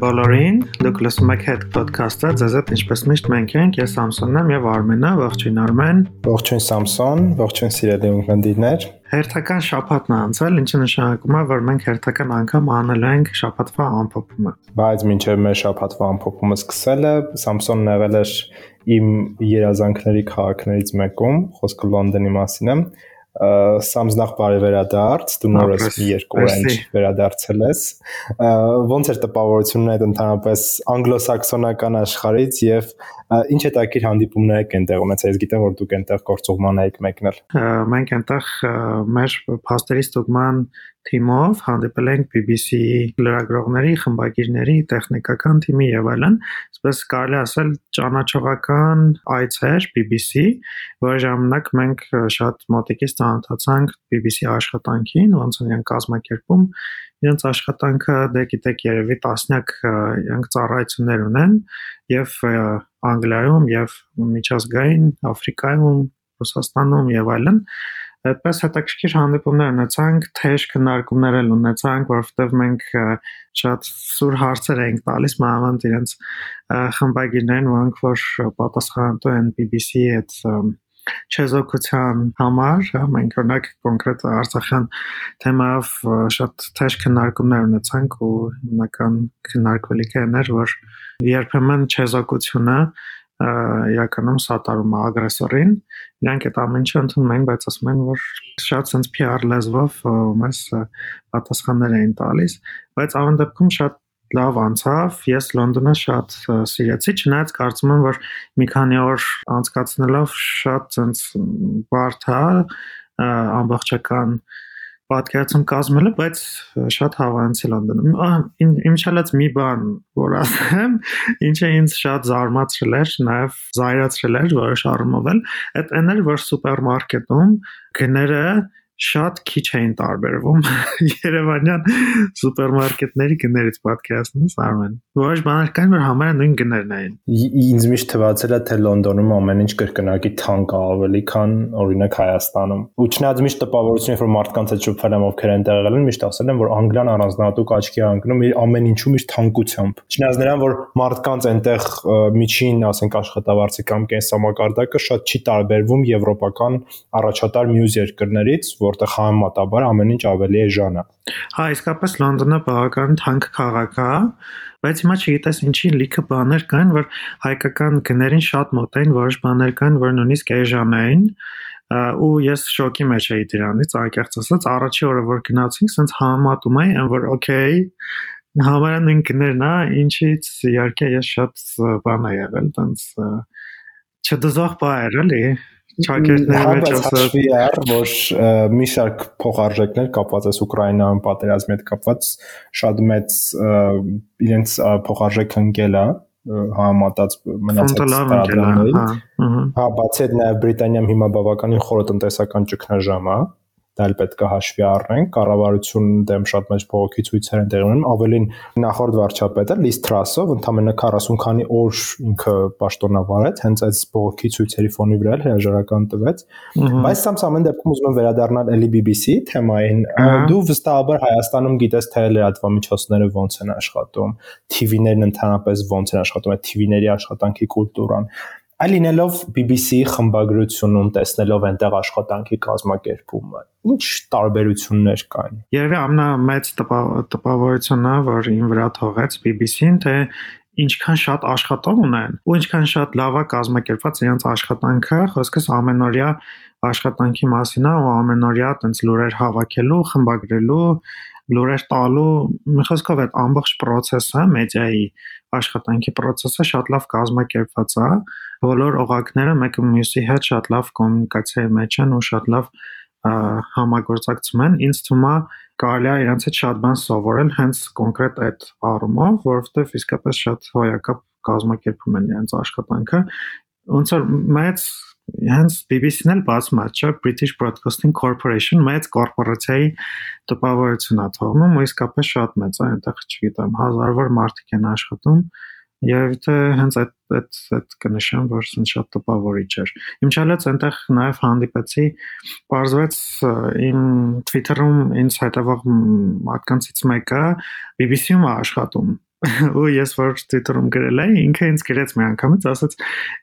Բոլորին։ Դուք լսում եք Head Podcast-ը։ Ձեզ հետ ինչպես միշտ մենք ենք, ես Սամսոնն եմ եւ Արմենը, ողջույն Արմեն։ Ողջույն Սամսոն, ողջույն սիրելի ունկնդիրներ։ Հերթական շաբաթն է անցել, ինչը նշանակում է, որ մենք հերթական անգամ անելու ենք շաբաթվա ամփոփումը։ Բայց մինչև մեր շաբաթվա ամփոփումը սկսելը, Սամսոնն եղել էր իմ երազանքների քաղաքներից մեկում, խոսքը Լոնդոնի մասին է Սամզնախ բարի վերադարձ, դու նորից երկու օր անց վերադարձել ես։ Ոնց էր տպավորությունն այդ ընդհանրապես անգլոսաքսոնական աշխարհից եւ ինչ է տակիր հանդիպումներ եք այնտեղ ունեցել։ Ես գիտեմ որ դուք այնտեղ գործողման եք մեկնել։ Մենք այնտեղ մեր փաստերի ստուգման թիմով հանդիպել ենք BBC լրագրողների, խմբագիրների, տեխնիկական թիմի եւ այլն, այսպես կարելի ասել ճանաչողական այց էր BBC, որ ժամանակ մենք շատ մոտիկից ծանոթացանք BBC աշխատանքին, ոնց են իրենք կազմակերպում իրենց աշխատանքը դե գիտեք երևի տասնյակ իրենք ծառայություններ ունեն եւ Անգլիայում եւ միջազգային Աֆրիկայում, Ռուսաստանում եւ այլն այդպես հետաքրքիր հանդիպումներ ունեցանք, թեժ քննարկումներ էլ ունեցանք, որովհետև մենք շատ սուր հարցեր էինք տալիս մանավանդ իրենց խմբագիրներին, որոնք որ պատասխանատու են BBC-ի այդ չեզոքության համար, մենք օրինակ կոնկրետ Արցախյան թեմայով շատ թեժ քննարկումներ ունեցանք ու հիմնական քննարկվելիքն էր, որ երբեմն չեզոքությունը իրականում սատարում է ագրեսորին։ Իրանք այդ ամեն ինչը ընդունում են, բայց ասում են, որ շատ sense PR լեզվով մեզ պատասխաններ էին տալիս, բայց ամեն դեպքում շատ լավ անցավ։ Ես Լոնդոնը շատ սիրեցի, չնայած կարծում եմ, որ մի քանի օր անցկացնելով շատ sense բարդ է ամբողջական պատկերացում կազմելը, բայց շատ հավանցել Լոնդոնում։ Իմ չալած մի բան, որ ասեմ, ինչը ինձ շատ զարմացրել էր, նաև զայրացրել էր որոշ առումով այդ այն էր, որ սուպերմարկետում գները շատ քիչ էին տարբերվում Երևանյան սուպերմարկետների գներից պատկերացնես Արմեն։ Որոշ բաներ կային, որ համարը նույն գներն էին։ Ինձ միշտ թվացել է, թե Լոնդոնում ամեն ինչ կրկնակի թանկ է ավելի, քան օրինակ Հայաստանում։ Ու չնայած միշտ տպավորություն, որ մարդկանց հետ շփվել եմ, ովքեր են տեղել են, միշտ ասել են, որ Անգլիան առանձնահատուկ աչքի է ընկնում իր ամեն ինչու միշտ թանկությամբ։ Չնայած նրան, որ մարդկանց այնտեղ միջին, ասենք աշխատավարձի կամ կենսամակարդակը շատ չի տարբերվում եվրոպական առաջատար մյուս երկրներից, որտեղ համեմատաբար ամեն ինչ ավելի էժան է։ Հա, իսկապես Լոնդոնը բավական թանկ քաղաք է, բայց հիմա չգիտես ինչի լիքը բաներ կան, որ հայկական գներին շատ մոտ են, որոշ բաներ կան, որ նույնիսկ էժան են ու ես շոկի մեջ էի դրանից, անկեղծ ասած, առաջի օրը որ գնացինք, սենց համատում էի, որ օքեյ, համարը նույն գներն է, ինչից իհարկե ես շատ բան է եղել, տենց չդզող բա էր, էլի ճակերտների մեջ ասած էր, որ մի շարք փոխարժեքներ կապված է Ուկրաինայում պատերազմի հետ կապված շատ մեծ իրենց փոխարժեք ընկել է համատած մնացած տարբերակներին։ Հա, բացի այդ նաև Բրիտանիայում հիմա բավականին խորը տնտեսական ճգնաժամ է, դա էլ պետք է հաշվի առնենք կառավարություն դեմ շատ մեծ բողոքի ցույցեր են տեղի ունենում ավելին նախորդ վարչապետը Լիս Թրասով ընդամենը 40 քանի օր ինքը պաշտոնավարեց հենց այդ բողոքի ցույցերի ֆոնի վրա հրաժարական տվեց բայց սա ամեն դեպքում ուզում եմ վերադառնալ էլի BBC թեմային դու վստահաբար Հայաստանում գիտես թե լրատվամիջոցները ոնց են աշխատում TV-ներն ընդհանրապես ոնց են աշխատում այդ TV-ների աշխատանքի կուլտուրան այլ լինելով BBC խմբագրությունում տեսնելով այնտեղ աշխատանքի կազմակերպումը ինչ տարբերություններ կան Երևի ամենամեծ տպավորությունն է որ ին վրա թողեց BBC-ն թե ինչքան շատ աշխատող ունեն ու ինչքան շատ լավ է կազմակերպված իրենց աշխատանքը խոսքս ամենօրյա աշխատանքի մասին է ու ամենօրյա տենց լուրեր հավաքելու, խմբագրելու, լուրեր տալու, մի խոսքով այդ ամբողջ process-ը, մեդիայի աշխատանքի process-ը շատ լավ կազմակերպված է բոլոր օղակները մեկը մյուսի հետ շատ լավ կոմունիկացիայի մեջ են ու շատ լավ համագործակցում են ինձ թվում է կարելի է իրancs հետ շատ բան սովորել հենց կոնկրետ այդ առումով որովհետև իսկապես շատ հոյակապ կազմակերպում են իրancs աշխատանքը ոնց որ մեծ հենց BBC-ն էլ բացում է, չէ, British Broadcasting Corporation մեծ կորպորացիայի տպավորություն է թողնում, ու իսկապես շատ մեծ է, այնտեղ չգիտեմ, հազարավոր մարդիկ են աշխատում, Երևի թե հենց այդ այդ այդ կնշեմ, որ ինձ շատ տպավորիչ էր։ Իմ չալած այնտեղ նաև հանդիպեցի, բարձվեց իմ Twitter-ում ինձ հետևող մարդկանցից մեկը BBC-ում է աշխատում ու ես որ Twitter-ում գրել էի, ինքը ինձ գրեց մի անգամից, ասաց,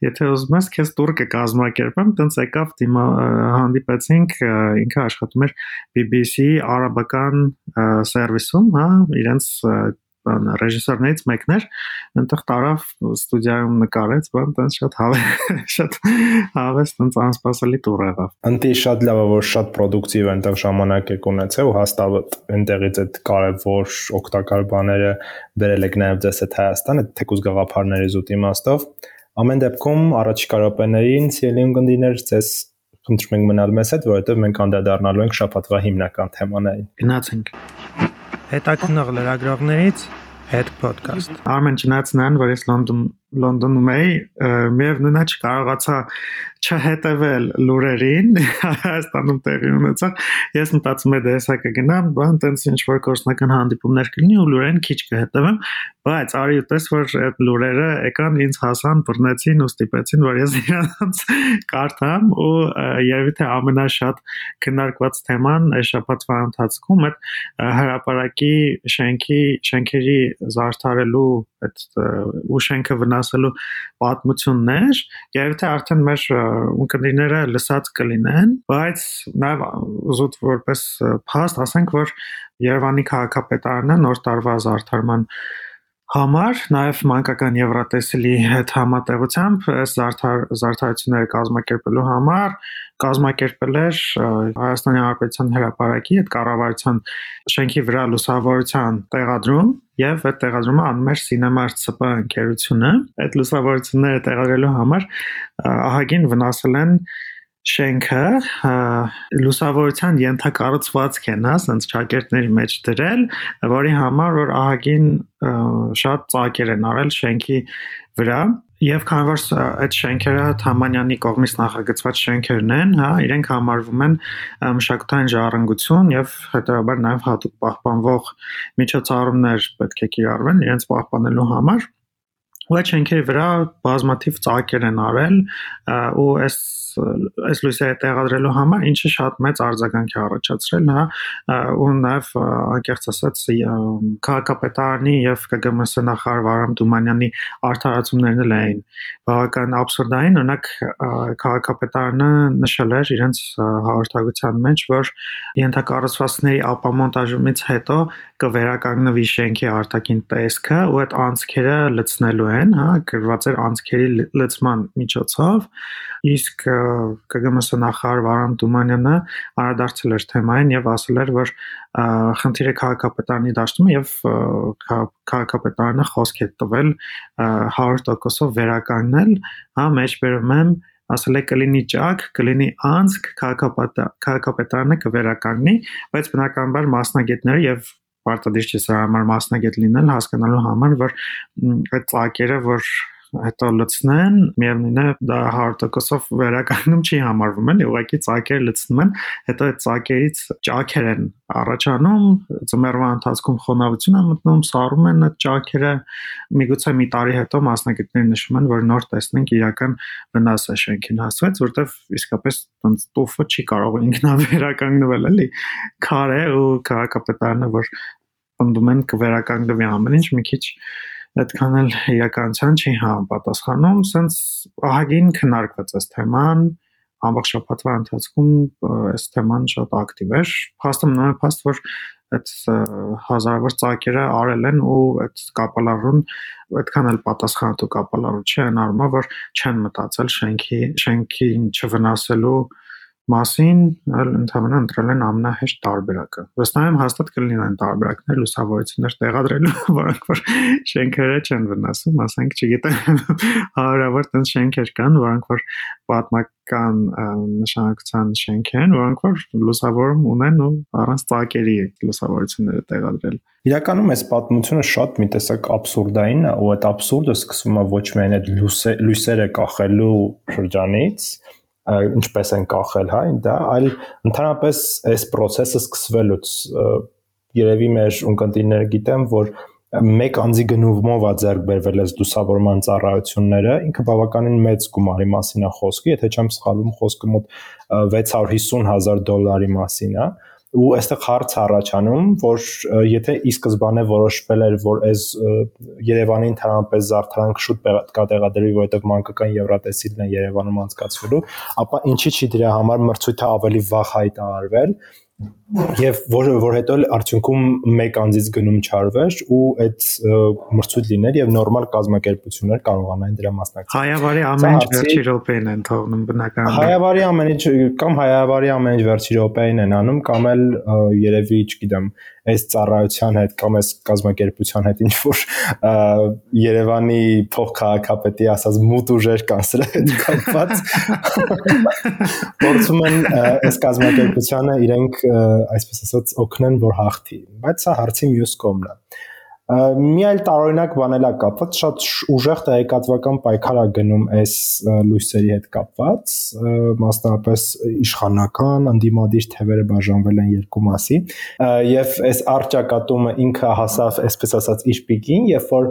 եթե ուզում ես, քեզ տուր կկազմակերպեմ, տենց եկավ դիմա հանդիպեցինք, ինքը աշխատում էր BBC արաբական սերվիսում, հա, իրենց բան ռեժիսորներից մեկն էր, այնտեղ տարավ ստուդիայում նկարեց, բան տենց շատ հավե շատ հավես տենց անսպասելի տուր եղավ։ Անտի շատ լավ է որ շատ պրոդուկտիվ այնտեղ ժամանակ եք ունեցել ու հաստատ այնտեղից այդ կարևոր օգտակար բաները բերել եք նաև դες այդ Հայաստան, այդ թեկուզ գաղափարների զուտ իմաստով։ Ամեն դեպքում առաջիկա րոպեներին Cielium կնդիներ ցես խնդրում ենք մնալ մեզ հետ, որովհետև մենք անդրադառնալու ենք շաբաթվա հիմնական թեմաներին։ Գնացինք հետաքնող լրագրողներից հետ podcast։ Արմեն չնայած նրան, որ ես Լոնդոն Լոնդոնում էի, միևնույնն է չկարողացա չհետևել լուրերին Հայաստանում տեղի ունեցող ես մտածում եմ դե հեսա կգնամ բան տենց ինչ որ կորսնական հանդիպումներ կլինի ու լուրերին քիչ կհետևեմ բայց արի ուտես որ այդ լուրերը եկան ինձ հասան բռնեցին ու ստիպեցին որ ես իրանց կարդամ ու երևի թե ամենաշատ քննարկված թեման այս շաբաթվա ընթացքում այդ հրաապարակի շենքի շենքերի զարդարելու այդ ու շենքը վնասելու պատմություններ երևի թե արդեն մեր ունկնդիրները լսած կլինեն, բայց նաև ուզուտ որպես փաստ ասենք, որ Երևանի քաղաքապետարանը նոր տարվա զարդարման համար նաև մանկական Եվրատեսիլի հետ համատեղությամբ այս զարդար զարդարությունները կազմակերպելու համար կազմակերպել էր Հայաստանի Հանրապետության հրապարակի այդ կառավարության շենքի վրա լուսավորության տեղադրում եւ այդ տեղադրումը անում էր Cinemark CP ընկերությունը այդ լուսավորությունները տեղադրելու համար ահագին վնասել են շենքը լուսավորության ենթակառուցվածք են, հա, ասենց ճակերտների մեջ դրել, որի համար որ ահագին շատ ծակեր են արել շենքի վրա Եվ քանի որ այդ շենքերը Թամանյանի կողմից նախագծված շենքերն են, հա, իրենք համարվում են մշակութային ժառանգություն եւ հետեւաբար նաեւ հատուկ պահպանվող միջոցառումներ պետք է կիրառվեն իրենց պահպանելու համար։ Ու այդ շենքերի վրա բազմաթիվ ծակեր են արել ու այս այս լույսերը տեղադրելու համար ինչը շատ մեծ արձագանք է առաջացրել, հա, ու նաև անկեղծ ասած քաղաքապետարանի եւ ԿԳՄՍ նախարար Վարամ Դումանյանի արդարացումներն էլ էին բավական абսուրդային, օրինակ քաղաքապետարանը նշել էր իրենց հաղորդագրության մեջ, որ ենթակառուցվածքների ապամոնտաժումից հետո կվերականգնվի շենքի արտաքին տեսքը ու այդ անցքերը լցնելու են, հա, գրված էր անցքերի լցման միջոցով իսկ ԿԳՄՍ նախարար Վարամ Դումանյանը անդրադարձել էր թեմային եւ ասել էր, որ խնդիրը քաղաքապետարանի դաշտում եւ քաղաքապետարանը խոսք է տվել 100%-ով վերականգնել, հա, մեջբերում եմ ասել է կլինի ճակ, կլինի անցք, քաղաքապետարանը կվերականգնի, բայց բնականաբար մասնագետները եւ պարտադիր չէ սա համար մասնագետ լինել հասկանալու համար որ այդ ծակերը որ հետո լցնեն, միևնույնն է դա 100%-ով վերականգնում չի համարվում էլի, ուղղակի ծակեր լցնում են, հետո այդ ծակերից ճաքեր են առաջանում, ծմերվա ընթացքում խոնավություն է մտնում, սառում են այդ ճաքերը, միգուցե մի տարի հետո մասնագետները նշում են, որ նոր տեսնենք իրական վնաս է շենքին հասցվեց, որտեվ իսկապես տոնց տուֆը չի կարող ինքնավերականգնվել էլի, քար է ու քաղաքապետարանը որ ընդդում են կվերականգնվի ամեն ինչ մի քիչ այդքան էլ իրականության չի համապատասխանում, սենց ահագին քննարկված այս թեման, ամբողջ շաբաթվա ընթացքում այս թեման շատ ակտիվ էր։ Փաստը մնում է փաստ, որ այդ հազարավոր ծակերը արել են ու այդ կապալառուն այդքան էլ պատասխանատու կապալառու չի այն առումով որ չեն մտածել շենքի շենքին չվնասելու մասին, այլ ընդհանրապես ընտրել են ամնահեշտ տարբերակը։ Վստահ եմ հաստատ կլինեն տարբերակներ լուսավորություններ տեղադրելու, որոնք որ շենքերը չեն վնասում, ասենք, չգիտեմ, հարյուրավոր տես շենքեր կան, որոնք որ պատմական նշանակության շենք են, որոնք որ լուսավորում ունեն ու առանց ծակերի լուսավորությունները տեղադրել։ Իրականում այս պատմությունը շատ մի տեսակ աբսուրդային է, ու այդ աբսուրդը սկսվում է ոչ միայն այդ լույսերը կախելու շրջանից, ինչպես են կախել, հա, դա, այլ ընդհանրապես այս process-ը սկսվելուց երևի մեր ունկնդիրները գիտեմ, որ մեկ անձի գնումով է ձեռք բերվել այս դուսավորման ծառայությունները, ինքը բավականին մեծ գումարի մասին է խոսքը, եթե չեմ սխալվում, խոսքը մոտ 650 հազար դոլարի մասին է, ու այստեղ հարց առաջանում, որ եթե ի սկզբանե որոշվել էր, որ այս Երևանի ընդհանրապես զարդարանք շուտ պետք է տեղադրվի, որովհետև մանկական Եվրատեսիլն է Երևանում անցկացվելու, ապա ինչի՞ չի դրա համար մրցույթը ավելի վաղ հայտարարվել եւ որ որ հետո արդյունքում մեկ անձից գնում չարվեր ու այդ մրցույթ լիներ եւ նորմալ կազմակերպություններ կարողանային դրա մասնակցել։ Հայավարի ամեն ինչ վերջի րոպեին են թողնում բնականաբար։ Հայավարի ամեն ինչ կամ հայավարի ամեն ինչ վերջի րոպեին են անում կամ էլ երևի, չգիտեմ, այս ծառայության հետ կամ այս կազմակերպության հետ ինչ որ Երևանի փոխքաղաքապետի ասած մութ ուժեր կան սրա հետ կապված փորձում են այս կազմակերպությանը իրենք այսպես ասած օգնեն որ հաղթի բայց սա հարցի մյուս կողմն է մի այլ տարօրինակ բան էլա կապված շատ ուժեղ տեղեկատվական պայքար է գնում այս լույսերի հետ կապված մասնավորապես իշխանական անդիմադիր թևերը բաժանվել են երկու մասի եւ այս արճակատումը ինքը հասավ այսպես ասած իր պիկին երբ որ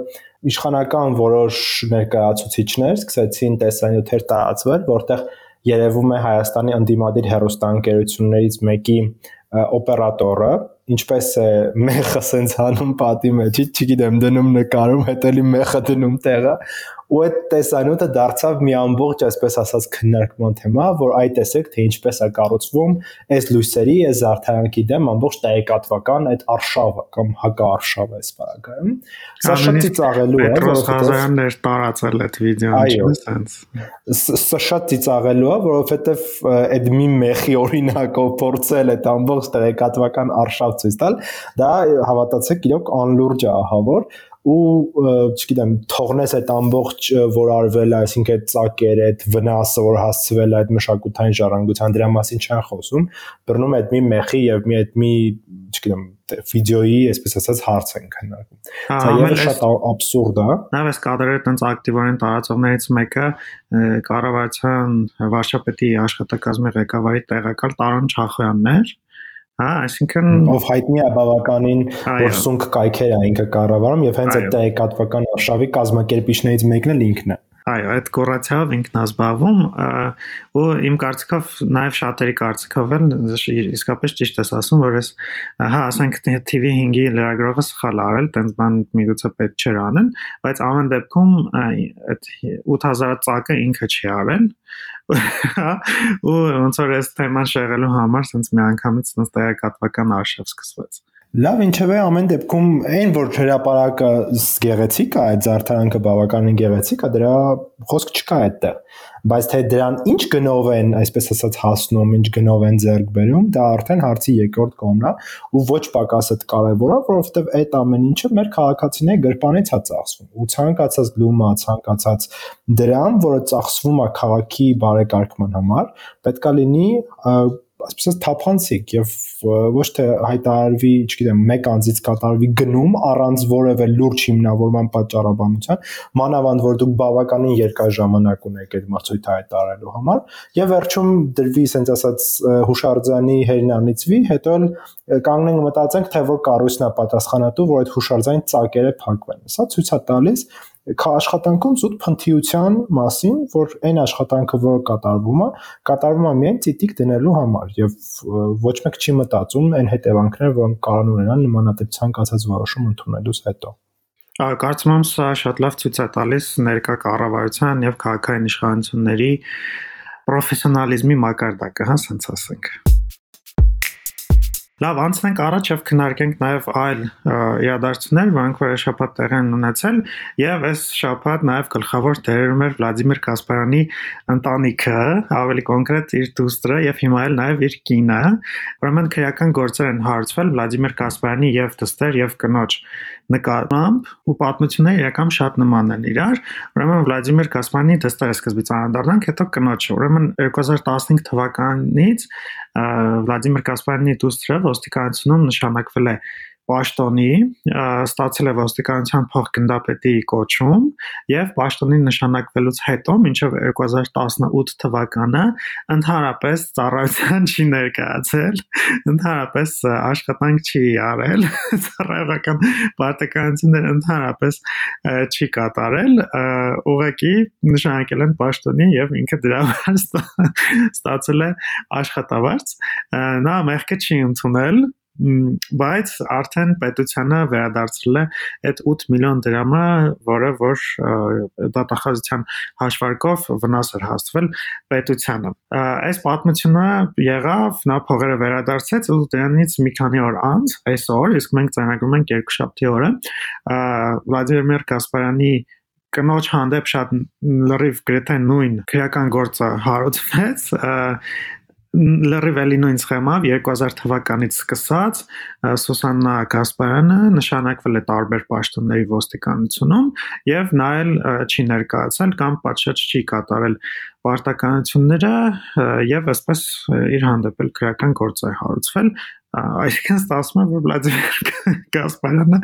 իշխանական որոշ ներկայացուցիչներ սկսեցին տեսանյութեր տարածվել որտեղ երևում է Հայաստանի անդիմադիր հերոստանգերություններից մեկի օպերատորը ինչպես է մեխը սենց հանում պատի մեջ, չգիտեմ, դնում նկարում, հետելի մեխը դնում տեղը, ու այդ տեսանյութը դարձավ մի ամբողջ, այսպես ասած, քննարկման թեմա, որ այ տեսեք, թե ինչպես է կառուցվում այս լույսերի, այս զարդարանքի դեմ ամբողջ տեղեկատվական այդ արշավը կամ հակարշավը բaragայում։ Սա շատ ծիծաղելու է, որովհետեւ Ղազարյաններ տարածել այդ վիդեոն, չէ՞ սենց։ Սա շատ ծիծաղելու է, որովհետեւ այդ մի մեխի օրինակով փորձել այդ ամբողջ տեղեկատվական արշավ ցույց տալ, դա հավատացեք, իրոք անլուրջ է, ահա որ ու չգիտեմ թողնես այդ ամբողջ որ արվել է, այսինքն այդ ծակերը, այդ վնասը, որ հասցվել է այդ մշակութային ժառանգության դրա մասին չեն խոսում, բռնում այդ մի մեխի եւ մի այդ մի, չգիտեմ, վիդեոյի, այսպես ասած, հարց են քննարկում։ Դա եւս շատ աբսուրդ է։ Նաեւ այս կադրերը տենց ակտիվորեն տարածողներից մեկը կառավարության վարչապետի աշխատակազմի ղեկավարի տեղակալ Տարոն Չախոյանն էր Հա, այսինքն ով հայտնի է բավականին որ սունկ կայքեր է ինքը կառավարում եւ հենց այդ տեղեկատվական արշավի կազմակերպիչներից մեկն էլ ինքն է։ Այո, այդ կոռացիայով ինքն է զբաղվում ու իմ կարծիքով նաև շատերի կարծիքով էլ իսկապես ճիշտ ես ասում, որ ես հա, ասենք TV5-ի լրագրողը սխալ արել, տենց բան միգուցե պետք չէր անեն, բայց ամեն դեպքում այդ 8000 ծակը ինքը չի արել ու ոնց որ այս թեման շեղելու համար sense մի անգամից sense տեղեկատվական արշավ սկսվեց Լավ, ինչևէ ամեն դեպքում այն որ հրաապարակը գեղեցիկ է, այդ զարդարանքը բավականին գեղեցիկ է, դրա խոսք չկա այդտեղ բայց թե դրան ինչ գնով են, այսպես ասած, հասնում, ինչ գնով են ձեռք բերում, դա արդեն հարցի երկրորդ կողմն է ու ոչ պակաս է, որովհետև այդ ամեն ինչը մեր քաղաքացիների գրպանից է ծախսվում։ Ու ցանկացած լումա, ցանկացած դրամ, որը ծախսվում է քաղաքի բարեկարգման համար, պետքա լինի այսպես թափանցիկ եւ ոչ թե հայտարարվի, չգիտեմ, մեկ անձից կատարվի գնում առանց որևէ լուրջ հիմնավորման պատճառաբանության, մանավանդ որ դուք բավականին երկար ժամանակ ունեք այդ մրցույթը հայտարարելու համար եւ վերջում դրվի, ասենց ասած, հուշարձանի հերնանիցվի, հետո կանգնենք մտածենք, թե որ կառույցն է պատասխանատու, որ այդ հուշարձանի ծակերը փակվեն։ Սա ցույց է տալիս, աշխատանքում զուտ փնթիության մասին, որ այն աշխատանքը, որը կատարվում է, կատարվում է միայն ցիտիկ դնելու համար եւ ոչ մեկ չի մտածում այն հետևանքները, որոնք կարող ունենան նմանատիպ ցանկացած որոշում ընդունելուց հետո։ Կարծում եմ սա շատ լավ ցույց է տալիս ներկա կառավարության եւ քաղաքային իշխանությունների պրոֆեսիոնալիզմի մակարդակը, հա, ասենք ասենք։ Լավ, անցնենք առաջ եւ քննարկենք նաեւ այլ իրադարձություններ, որոնք որ շաբաթ տեղ են ունեցել եւ այս շաբաթ նաեւ գլխավոր դերերում էր Վլադիմիր Կասպարյանի ընտանիքը, ավելի կոնկրետ իր դուստրը եւ հիմա էլ նաեւ իր կինը։ Ուրեմն քրեական գործեր են հարցվել Վլադիմիր Կասպարյանի եւ դստեր եւ կնոջ նկատմամբ ու պատմությունները իրական շատ նման են իրար։ Ուրեմն Վլադիմիր Կասպարյանի դստերը սկզբից անդառնանք, հետո կնոջը։ Ուրեմն 2015 թվականից Վլադիմիր Կասպարյանի դուստրը ոստիկանությունում նշանակվել է պաշտոնի, ստացել է ոստիկանության փոխգնդապետի կոչում եւ պաշտոնի նշանակվելուց հետո մինչեւ 2018 թվականը ընդհանրապես ծառայության չի ներկայացել, ընդհանրապես աշխատանք չի արել, ծառայական պարտականություններ ընդհանրապես չի կատարել, ուղղակի նշանակել են պաշտոնի եւ ինքը դրա ստացել է աշխատավարձ նա մեղքը չի ընդունել բայց արդեն պետությանը վերադարձրել է այդ 8 միլիոն դրամը, որը որ դատախազության հաշվարկով վնաս էր հասցվել պետությանը։ Այս պատմությունը եղավ, նա փողերը վերադարձեց ու դրանից մի քանի օր անց, այսօր, իսկ մենք ծանրագրում ենք երկուշաբթի օրը, Վլադիմիր Կասպարյանի կնոջ հանդեպ շատ լրիվ գրեթե նույն քրական գործը հարուցվեց լրիվ էլի նույն սխեմով 2000 թվականից սկսած Սուսաննա Գասպարյանը նշանակվել է տարբեր պաշտոնների ոստիկանությունում եւ նա էլ չի ներկայացել կամ պատշաճ չի կատարել պարտականությունները եւ այսպես իր հանդեպ էլ քրական գործ է հարուցվել այսինքն ստացվում է որ Վլադիմիր Կասպարյանը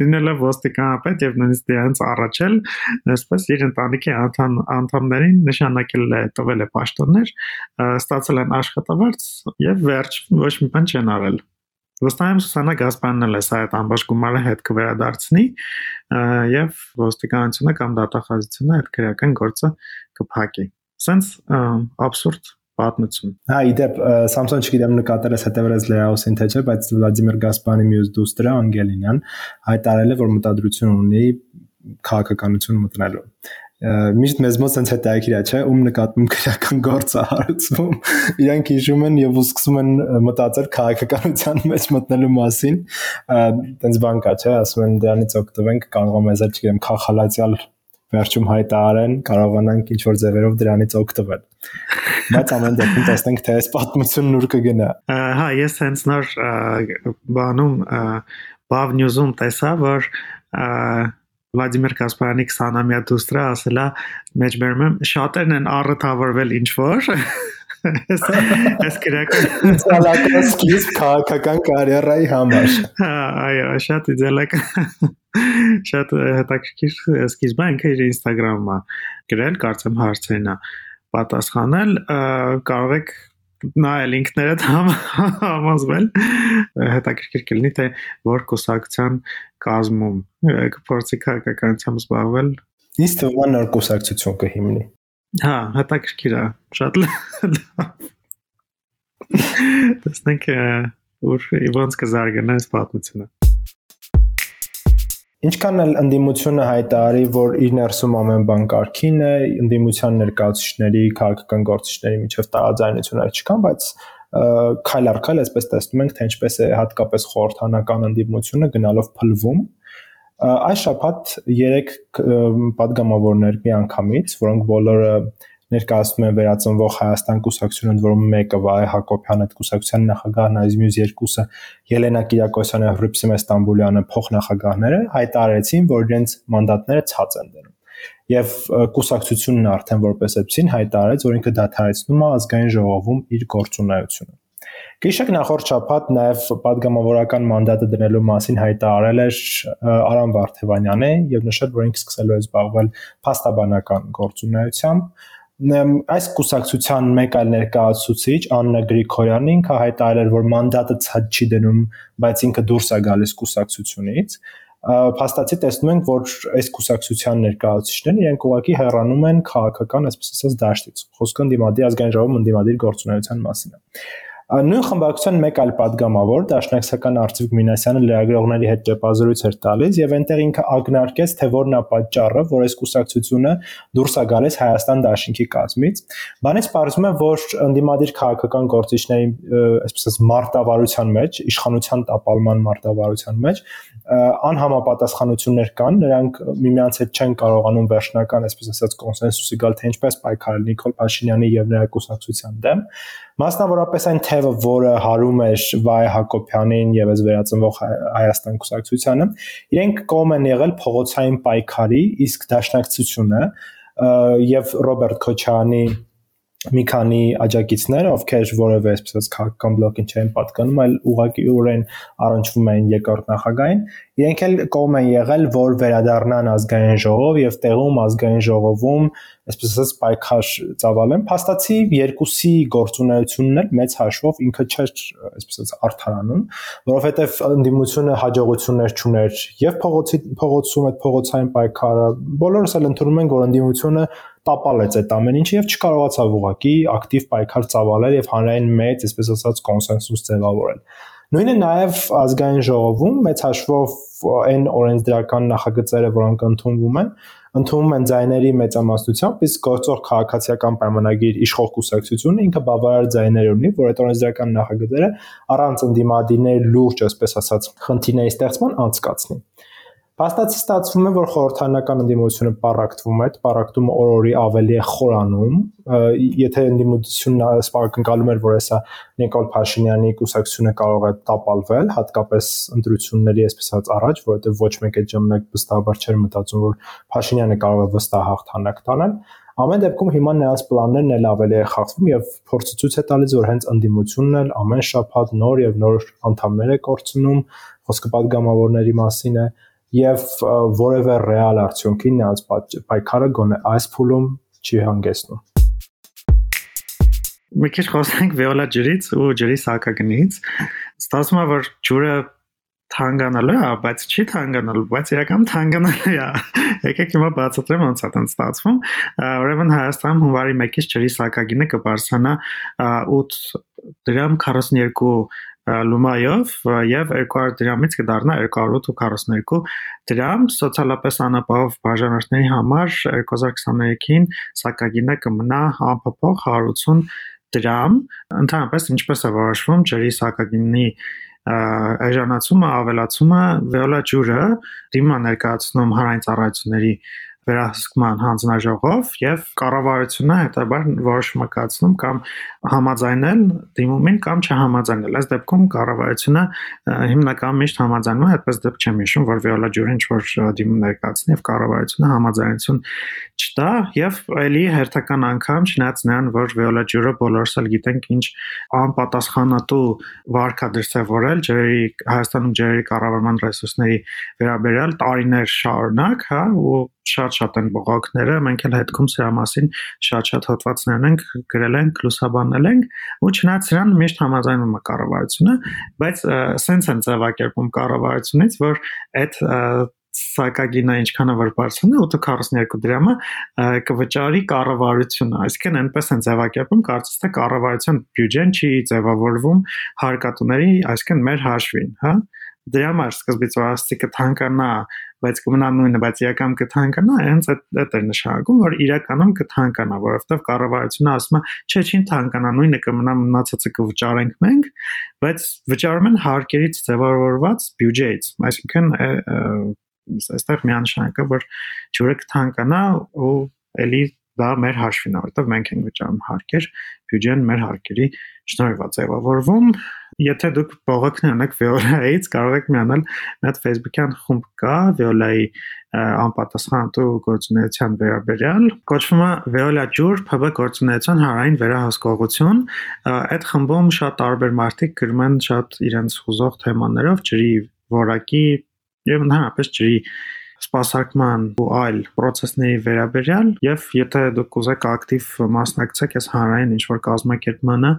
դինել է ոստիկանապետ եւ նույնիսկ դրանց առաջել այսպես իր ընտանիքի անդամ անդամներին նշանակել է տվել է պաշտոններ ստացել են աշխատավարձ եւ վերջ ոչ մի բան չեն արել Ոստայում Սուսանա Գասպարյանն էլ է սա այդ ամբողջ գումարը հետ կվերադարձնի եւ ոստիկանությունը կամ դատախազությունը այդ քրեական գործը կփակի։ Սենց абսուրդ պատմություն։ Հա, իդեպ Samsung չգիտեմ նկատել ես հետևել ես Լեաուսին թե չէ, բայց Վլադիմիր Գասպարյանի մյուս դուստրը Անգելինան հայտարարել է, որ մտադրություն ունի քաղաքականություն մտնելու միշտ մեզ մոտ sense հետաքրքիր է, չէ, ում նկատմամբ քրական գործ է հարուցվում։ Իրանք հիշում են եւ սկսում են մտածել քաղաքականության մեջ մտնելու մասին։ Տենց բան կա, չէ, ասում են դրանից օգտվենք, կարող եմ եզել, չգիտեմ, քաղաքալացիալ վերջում հայտարարեն, կարողանանք ինչ որ ձևերով դրանից օգտվել։ Բայց ամեն դեպքում տեսնենք թե այս պատմությունն ուր կգնա։ Հա, ես հենց նոր բանում Bav News-ում տեսա, որ Վլադիմիր Կասպարյանի 20-ամյա դուստրը ասելա մեջբերում շատերն են առթավորվել ինչ որ Այս քրական ցալական սկիզբ քաղաքական կարիերայի համար։ Հա, այո, շատ իդեալակ շատ հետաքրքիր սկիզբը ինքը իր Instagram-ը գրել, կարծեմ հարցերն է պատասխանել, կարող եք նայել ինքներդ համոզվել հետաքրքիր կլինի թե որ կուսակցության կազմում կփորձի քաղաքականությամբ զբաղվել Ինձ թվում է նոր կուսակցություն կհիմնի Հա, հետաքրքիր է, շատ լավ։ Տեսնենք ուր ոնց կզարգանա այս պատմությունը։ Ինչքան էլ ընդդիմությունը հայտարարի, որ իր ներսում ամեն բան կարքին է, ընդդիմության ներկայացուցիչների, քաղաքական գործիչների միջև տարաձայնություններ չկան, բայց քայլ առ քայլ այսպես տեսնում ենք, թե ինչպես է հատկապես խորհրդանական ընդդիմությունը գնալով փլվում այս շաբաթ 3 падգամավորներ մի անգամից, որոնք բոլորը ներկայացնում են վերածնվող Հայաստան կուսակցությունը, ընդ որում մեկը Վահե Հակոբյանն այդ կուսակցության նախագահն, այս մյուս երկուսը Ելենա Կիրակոսյանը, Հրիփսիմ Ստամբուլյանը փոխնախագահները հայտարարեցին, որ իրենց մանդատները ցած են դնում եւ կուսակցությունն արդեն որպես այդպեսին հայտարարեց, որ ինքը դադարեցնում է ազգային ժողովում իր գործունեությունը։ Գիշակ նախորդ շաբաթ նաև падգամավորական մանդատը դնելու մասին հայտարարել էր Արամ Վարդևանյանը եւ նշել, որ ինքը սկսելու է զբաղվել փաստաբանական գործունեությամբ այս կուսակցության մեկ այլ ներկայացուցիչ Աննա Գրիգորյանը ինքը հայտարարել որ մանդատը ցած չի դնում, բայց ինքը դուրս է գալիս կուսակցությունից փաստացի տեսնում ենք, որ այս կուսակցության ներկայացուցիչներն իրենք ուղղակի հեռանում են քաղաքական, այսպես ասած, դաշտից։ Խոսքը ընդդիմադիր ազգային ժողովում ընդդիմադիր գործունեության մասին է։ Նույն խմբակցության մեկ այլ падգամավոր Դաշնակցական Արծիվ Գմինասյանը լրագրողների հետ ճեպազրույց էր տալիս եւ այնտեղ ինքը ակնարկեց, թե որն է պատճառը, որ այս կուսակցությունը դուրս է գալիս Հայաստան Դաշինքի կազմից։ Բանից պարզվում է, որ ընդդիմադիր քաղաքական գործիչների, այսպես մարտավարության մեջ, իշխանության տապալման մարտավարության մեջ անհամապատասխանություններ կան, նրանք միմյանց հետ չեն կարողանում վերջնական, այսպես ասած, կոնսենսուսի գալ, թե ինչպես պայքարել Նիկոլ Փաշինյանի եւ նրա կուսակցության դեմ։ Մասնավորապես այն թևը, որը հարում էր Վայ Հակոբյանին եւ այս վերածնվող Հայաստան կուսակցությանը, իրենք կողմ են եղել փողոցային պայքարի, իսկ դաշնակցությունը եւ Ռոբերտ Քոչարյանի մի քանի աջակիցներ, ովքեր որևէ այսպես քաղաքական բլոկին չեն պատկանում, այլ ուղղակիորեն առնչվում են երկրորդ նախագահին, իրենք էլ կողմ են եղել, որ վերադառնան ազգային ժողով եւ տեղում ազգային ժողովում այսպես ասած պայքար ծավալեն։ Փաստացի երկուսի գործունեությունն էլ մեծ հաշվով ինքը չէր այսպես ասած արդարանում, որովհետեւ ընդդիմությունը հաջողություններ չուներ եւ փողոցի փողոցում այդ փողոցային պայքարը բոլորս էլ ընդունում ենք, որ ընդդիմությունը տապալեց այդ ամեն ինչը եւ չկարողացավ ուղղակի ակտիվ պայքար ծավալել եւ հանրային մեծ, այսպես ասած, կոնսենսուս ձևավորել։ Նույնը նաև ազգային ժողովում մեծ հաշվով այն օրենսդրական նախագծերը, որոնք ընդունվում են, ընդունվում են ձայների մեծամասնությամբ, իսկ գործող քաղաքացիական պայմանագիր իշխող կուսակցությունը ինքը բավարար ձայներ ունի, որ այդ օրենսդրական նախագծերը առանց ընդդիմադիրների լուրջ, այսպես ասած, խնդիրների ստեղծման անցկացնի։ Փաստացի ստացվում է, որ խորհրդանական ընդդիմությունը պարակտվում է, պարակտումը օր-օրի ավելի է խորանում։ Եթե ընդդիմությունն սպառկնկալում էր, որ հեսա Նիկոլ Փաշինյանի կուսակցությունը կարող է տապալվել, հատկապես ընտրությունների այսպես ասած առաջ, որովհետև ոչ մեկ այդ ժամանակ վստահաբար չէր մտածում, որ Փաշինյանը կարող է վստահ հաղթանակ տանել։ Ամեն դեպքում հիմա նրանց պլաններն էլ ավելի է խախտվում եւ փորձը ցույց է տալիս, որ հենց ընդդիմությունն էլ ամեն շաբաթ նոր եւ նոր անդամներ է կորցնում, խոսքը падգամավորների մասին է։ և, եւ որևէ ռեալ արդյունքի նրանց պայքարը գոնե այս փուլում չի հանգեցնում մի քիչ խոսենք վիոլա ջրից ու ջրի սակագնից ստացվում է որ ջուրը թանկանալու է, բայց չի թանկանալու, բայց իրական թանկանալու է։ Եկեք հիմա բացատրեմ ոնց է դա ստացվում։ Ուրեմն Հայաստանում հունվարի 1-ից ջրի սակագինը կբարձրանա 8 դրամ 42 լումայով եւ 200 դրամից կդառնա 242 դրամ սոցիալապես անապահով բաժանորդների համար 2023-ին սակագինը կմնա անփոփոխ 180 դրամ ընդհանրապես ինչպես է որոշվում ջրի սակագինի այժանացումը, ավելացումը վեոլա ջուրը դիմա ներկայացնում հանրային ծառայությունների վերահսկման հանձնաժողով եւ կառավարությունը հետաբար որոշումը կայացնում կամ համաձայնել դիմումին կամ չհամաձայնել։ Այս դեպքում կառավարությունը հիմնական միշտ համաձայնում է, այդպես դեպք չեմ հիշում, որ վիոլա ջուրին ինչ-որ դիմում ներկայացնի եւ կառավարությունը համաձայնություն չտա եւ ելի հերթական անգամ չնայած նրան, որ վիոլա ջուրը բոլորս էլ գիտենք ինչ անպատասխանատու վարկադրսևորել ջրի Հայաստանում ջրի կառավարման ռեսուրսների վերաբերյալ տարիներ շարունակ, հա, ու շատ-շատ են բողոքները, մենք էլ հետքում սրա մասին շատ-շատ հոդվածներ ենք գրել ենք, լուսաբանել ենք, ու չնայած սրան միշտ համաձայնում է կառավարությունը, բայց սենց են ձևակերպում կառավարությունից, որ այդ սակագինը ինչքան է որ բարձրանա 842 դրամը կվճարի կառավարությունը այսինքն այնպես են ձևակերպում կարծես թե կառավարության բյուջեն չի ձևավորվում հարկատուների այսինքն մեր հաշվին հա դրա համար սկզբից որ ասացի կթանկանա բայց կմնա նույնը, բայց իրական կթանկանա, հենց այդ է նշանակում, որ իրականում կթանկանա, որովհետև կառավարությունը ասում է, չէ, չի թանկանա, նույնը կմնա մնացածը կվճարենք մենք, բայց վճարում են հարկերից ձևավորված բյուջեից, այսինքն այստեղ միանշանակ է, որ ջուրը կթանկանա ու էլի դա մեր հաշվին է, որովհետև մենք ենք վճարում հարկեր, բյուջեն մեր հարկերի շնորհիվ ձևավորվում Եթե դուք բողոքներ ունեք Վիոլայից, կարող եք միանալ մի հատ Facebook-յան խումբ կա Վիոլայի անպատասխանատու գործունեության վերաբերյալ կոչվում է Վիոլա ջուր ՓԲ գործունեության հարային վերահսկողություն այդ խմբում շատ տարբեր մարդիկ գրում են շատ իրենց հուզող թեմաներով ջրի որակի եւ ընդհանրապես ջրի սպասարկման ու այլ process-ների վերաբերյալ եւ եթե դուք կուզեք ակտիվ մասնակցեք այս հանրային ինչ որ կազմակերպմանը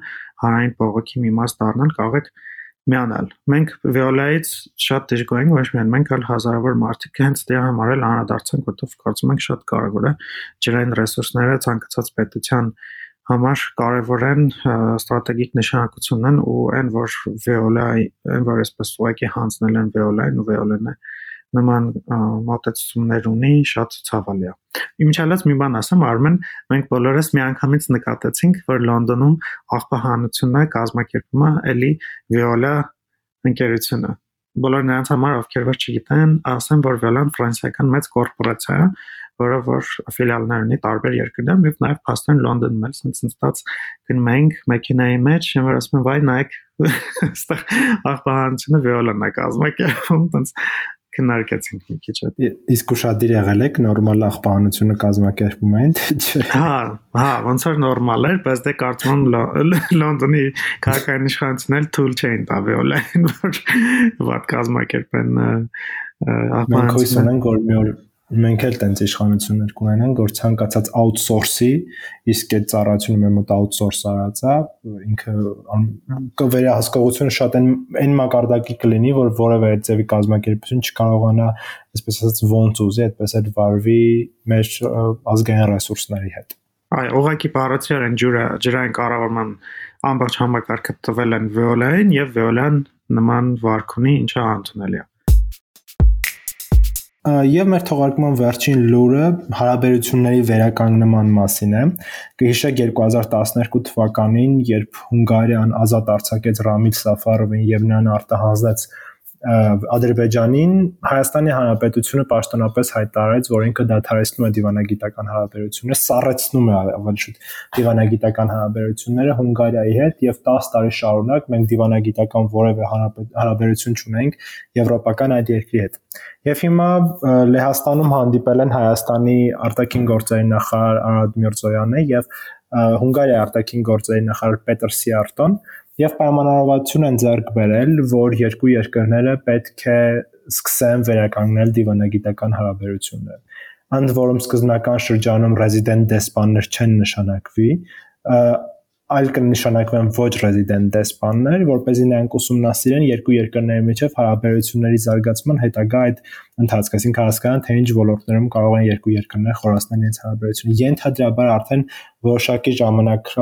հանրային բողոքի մի մաս դառնալ, կարող եք միանալ։ Մենք Վիոլայից շատ դժգոհ ենք, ոչ միայն մենք, այլ հազարավոր մարդիկ հենց դրա համար էլ անդրադարձանք, որովհետև կարծում ենք շատ կարևոր է ջրային ռեսուրսները ցանկացած պետության համար կարևոր են ստրատեգիկ նշանակություն են ու այն որ Վիոլայի, այն որ այսպես ուղղակի հանձնել են Վիոլային ու Վիոլենը նման մոտեցումներ ունի, շատ ցավալի է։ Իմիջիալից մի բան ասեմ, Արմեն, մենք բոլորս միանգամից նկատեցինք, որ Լոնդոնում աղբահանությունը կազմակերպում է էլի Viola ընկերությունը։ Բոլոր նրանց համար, ովքեր որ չգիտեն, ասեմ, որ Viola-ն ֆրանսիական մեծ կորպորացիա է, որը որ ֆիլիալներ ունի տարբեր երկրներում եւ նաեւ փաստորեն Լոնդոնում էլ sense ինստաց գնում ենք մեքենայի մեջ, որ ասում եմ, վայ նայեք, այստեղ աղբահանությունը Viola-ն է կազմակերպում, տենց քննարկեցինք մի քիչ այդ։ Իսկ ուշադիր եղել եք նորմալ աղբանությունը կազմակերպում են, թե չէ։ Հա, հա, ոնց որ նորմալ էր, բայց դե կարծում եմ Լոնդոնի քաղաքային իշխանությունն էլ թույլ չէին տա վիոլային, որ ված կազմակերպեն աղբանությունը։ Մենք հույս ունենք, որ մի օր մենք էլ տենց իշխանություններ կունենանք, որ ցանկացած outsource-ի, իսկ այդ ծառայությունը մեր մոտ outsource արած է, ինքը կվերահսկողությունը շատ այն այն մակարդակի կլինի, որ որևէ ձևի կազմակերպություն չկարողանա, այսպես ասած, ոնց ուզի, այդպես էլ վարվի մեր ազգային ռեսուրսների հետ։ Այ ուղղակի բառացիորեն ջուրը ջրային կառավարման ամբողջ համակարգը տվել են Veolia-ին եւ Veolia-ն նման վարք ունի, ինչը անընդունելի է եւ մեր թողարկման վերջին լուրը հարաբերությունների վերականգնման մասին է։ Կհիշեք 2012 թվականին, երբ Հունգարիան ազատ արձակեց Ռամիլ Սաֆարովին եւ նրան արտահանձնեց Ադրբեջանին Հայաստանի Հանրապետությունը պաշտոնապես հայտարարեց, որ ինքը դադարեցնում է դիվանագիտական հարաբերությունները, սառեցնում է ավելի շուտ դիվանագիտական հարաբերությունները Հունգարիայի հետ եւ 10 տարի շարունակ մենք դիվանագիտական որևէ հարաբերություն չունենք եվրոպական այդ երկրի հետ։ Եվ հիմա Լեհաստանում հանդիպել են Հայաստանի արտաքին գործերի նախարար Արադ Միրզոյանը եւ Հունգարիայի արտաքին գործերի նախարար Պետր Սիարտոն եւ պայմանավորվածություն են ձեռք բերել, որ երկու երկրները պետք է սկսեն վերականգնել դիվանագիտական հարաբերությունները։ Ընդ որում սկզբնական շրջանում ռեզիդենտ դեսպաններ չեն նշանակվի, այլ կնշանակվեն ոչ ռեզիդենտ դեսպաններ, որ เป զի նրանք ուսումնասիրեն երկու երկրների միջև հարաբերությունների զարգացման հետագա այդ ընթացքը, այսինքն հասկանան թե ինչ ոլորտներում կարող են երկու երկրները խորացնել իրենց հարաբերությունը։ Ենթադրաբար արդեն որոշակի ժամանակ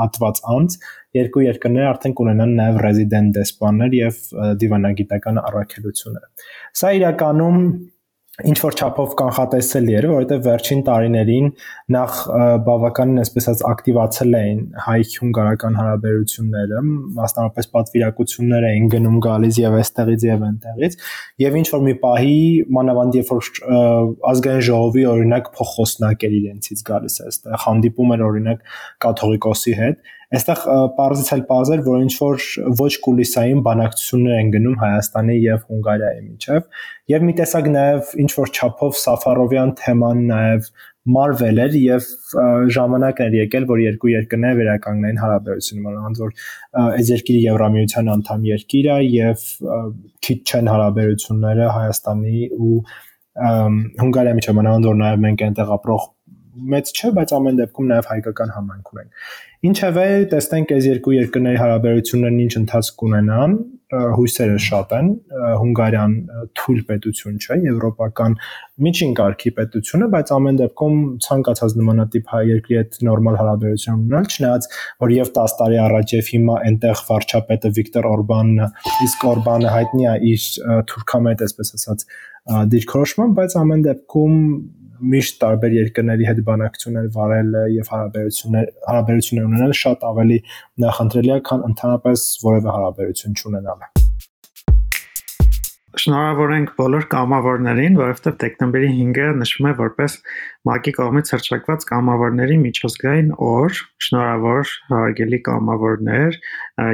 հատված անց երկու երկրները արդեն կունենան նաև ռեզիդենտ դեսպաններ եւ դիվանագիտական առաքելություններ։ Սա իրականում ինչ որ չափով կանխատեսելի էր, որովհետև վերջին տարիներին նախ բավականին այսպես ասած ակտիվացել էին հայ-հունգարական հարաբերությունները, մասնավորապես պատվիրակություններ էին գնում գալիս եւ այստեղից եւ այնտեղից, եւ ինչ որ մի պահի մանավանդ երբ որ ազգային ժողովի օրինակ փոխոսնակ էր իրենցից գալիս այստեղ, հանդիպում էր օրինակ կաթողիկոսի հետ, Այստեղ պարզից էլ պարզ էր, որ ինչ որ ոչ կուլիսային բանակցություններ են գնում Հայաստանի եւ Հունգարիայի միջև եւ մի տեսակ նաեւ ինչ որ չափով Սաֆարովյան թեման նաեւ մարվել էր եւ ժամանակն էր եկել որ երկու երկրները վերականգնեն հարաբերությունները մանավանդ որ այս երկիրը Եվրամիության անդամ երկիր է եւ քիչ չեն հարաբերությունները Հայաստանի ու Հունգարիայի միջև մանավանդ որ նաեւ մենք այնտեղ ապրող մեծ չէ, բայց ամեն դեպքում նաև հայկական համայնք ունենք։ Ինչևէ, տեսնենք այս երկու երկրների հարաբերություններն ինչ ընթացք կունենան, հույսերը շատ են։ Հունգարիան թույլ պետություն չէ, եվրոպական միջին կարգի պետություն է, բայց ամեն դեպքում ցանկացած նմանատիպ հայ երկրի հետ նորմալ հարաբերություն ունենալ, չնայած որ եւ 10 տարի առաջ եւ հիմա այնտեղ վարչապետը Վիկտոր Օրբանն, իսկ Օրբանը հայտնի է իր թուրքամետ, այսպես ասած, դիրքորոշման, բայց ամեն դեպքում միշտ տարբեր երկրների հետ բանակցություններ վարել եւ հարաբերություններ հարաբերություններ ունենալ շատ ավելի նախընտրելի է, քան ընդհանրապես որևէ հարաբերություն չունենալը։ Շնորհավոր ենք բոլոր կամավորներին, որովհետև դեկտեմբերի 5-ը նշվում է որպես ՄԱԿ-ի կողմից հրճակված կամավորների միջազգային օր։ Շնորհավոր հարգելի կամավորներ,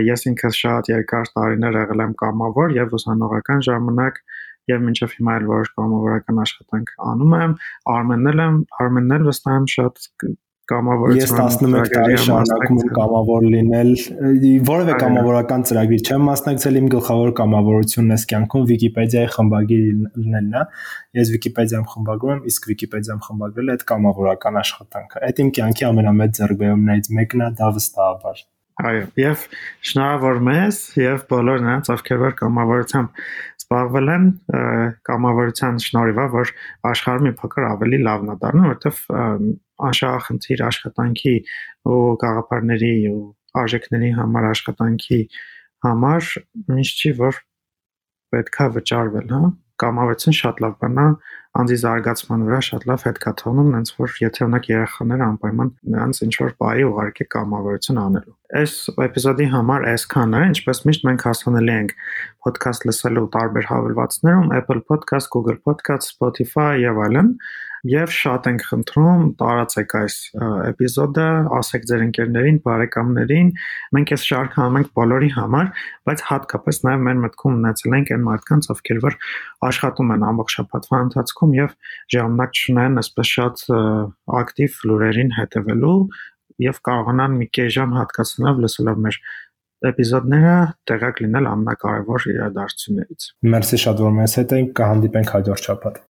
ես ինքս շատ երկար տարիներ եղել եմ կամավոր եւ ուսանողական ժամանակ եւ մինչեւ հիմա էլ որոշ կամավորական աշխատանք անում եմ, էլ եմ, Արմենն էլ վստահ եմ շատ կամավորություն Ես 11 տարի շարունակում եմ կամավոր լինել, որևէ կամավորական ծրագրի չեմ մասնակցել, իմ գլխավոր կամավորությունն է կյանքում Վիկիպեդիայի խմբագիր լինելն է։ Ես Վիկիպեդիայում խմբագրում եմ, իսկ Վիկիպեդիայում խմբագրել է այդ կամավորական աշխատանքը։ Այդ իմ կյանքի ամենամեծ ձեռքբերումներից մեկն է, դա վստահաբար։ Այո, եւ շնորհավոր մեզ եւ բոլոր նրանց, ովքեր որ կամավորությամբ զբաղվել են կամավորության շնորհիվ, որ աշխարհը մի փոքր ավելի լավն է դառնում, որովհետեւ անշահախնդիր աշխատանքի ու գաղափարների ու արժեքների համար աշխատանքի համար միշտ չի որ պետքա վճարվել, հա կամավորություն շատ լավ բան է անձի զարգացման վրա շատ լավ հետք է թողնում, հենց որ եթե օրինակ երեխաները անպայման նրանց ինչ որ բայ ուղարկի կամավորություն անելու։ Այս էպիզոդի համար այսքանը, ինչպես միշտ մենք հասանելի ենք podcast լսելու տարբեր հավելվածներում Apple Podcast, Google Podcast, Spotify եւ այլն։ եւ շատ ենք խնդրում տարածեք այս էպիզոդը, ասեք ձեր ընկերներին, բարեկամներին։ Մենք այս շարքը անում ենք բոլորի համար, բայց հատկապես նաեւ մեր մտքում ունեցել ենք այն մարդկանց, ովքեր որ աշխատում են ամբողջ շաբաթվա ընթացքում եւ ժամանակ չունեն այսպես շատ ակտիվ լուրերին հետևելու եւ կարողանան մի կես ժամ հատկացնելով լսելով մեր էպիզոդները տեղակ լինել ամենակարևոր իրադարձություններից։ Մերսի շատ որ մեզ հետ եք, կհանդիպենք հաջորդ շաբաթ։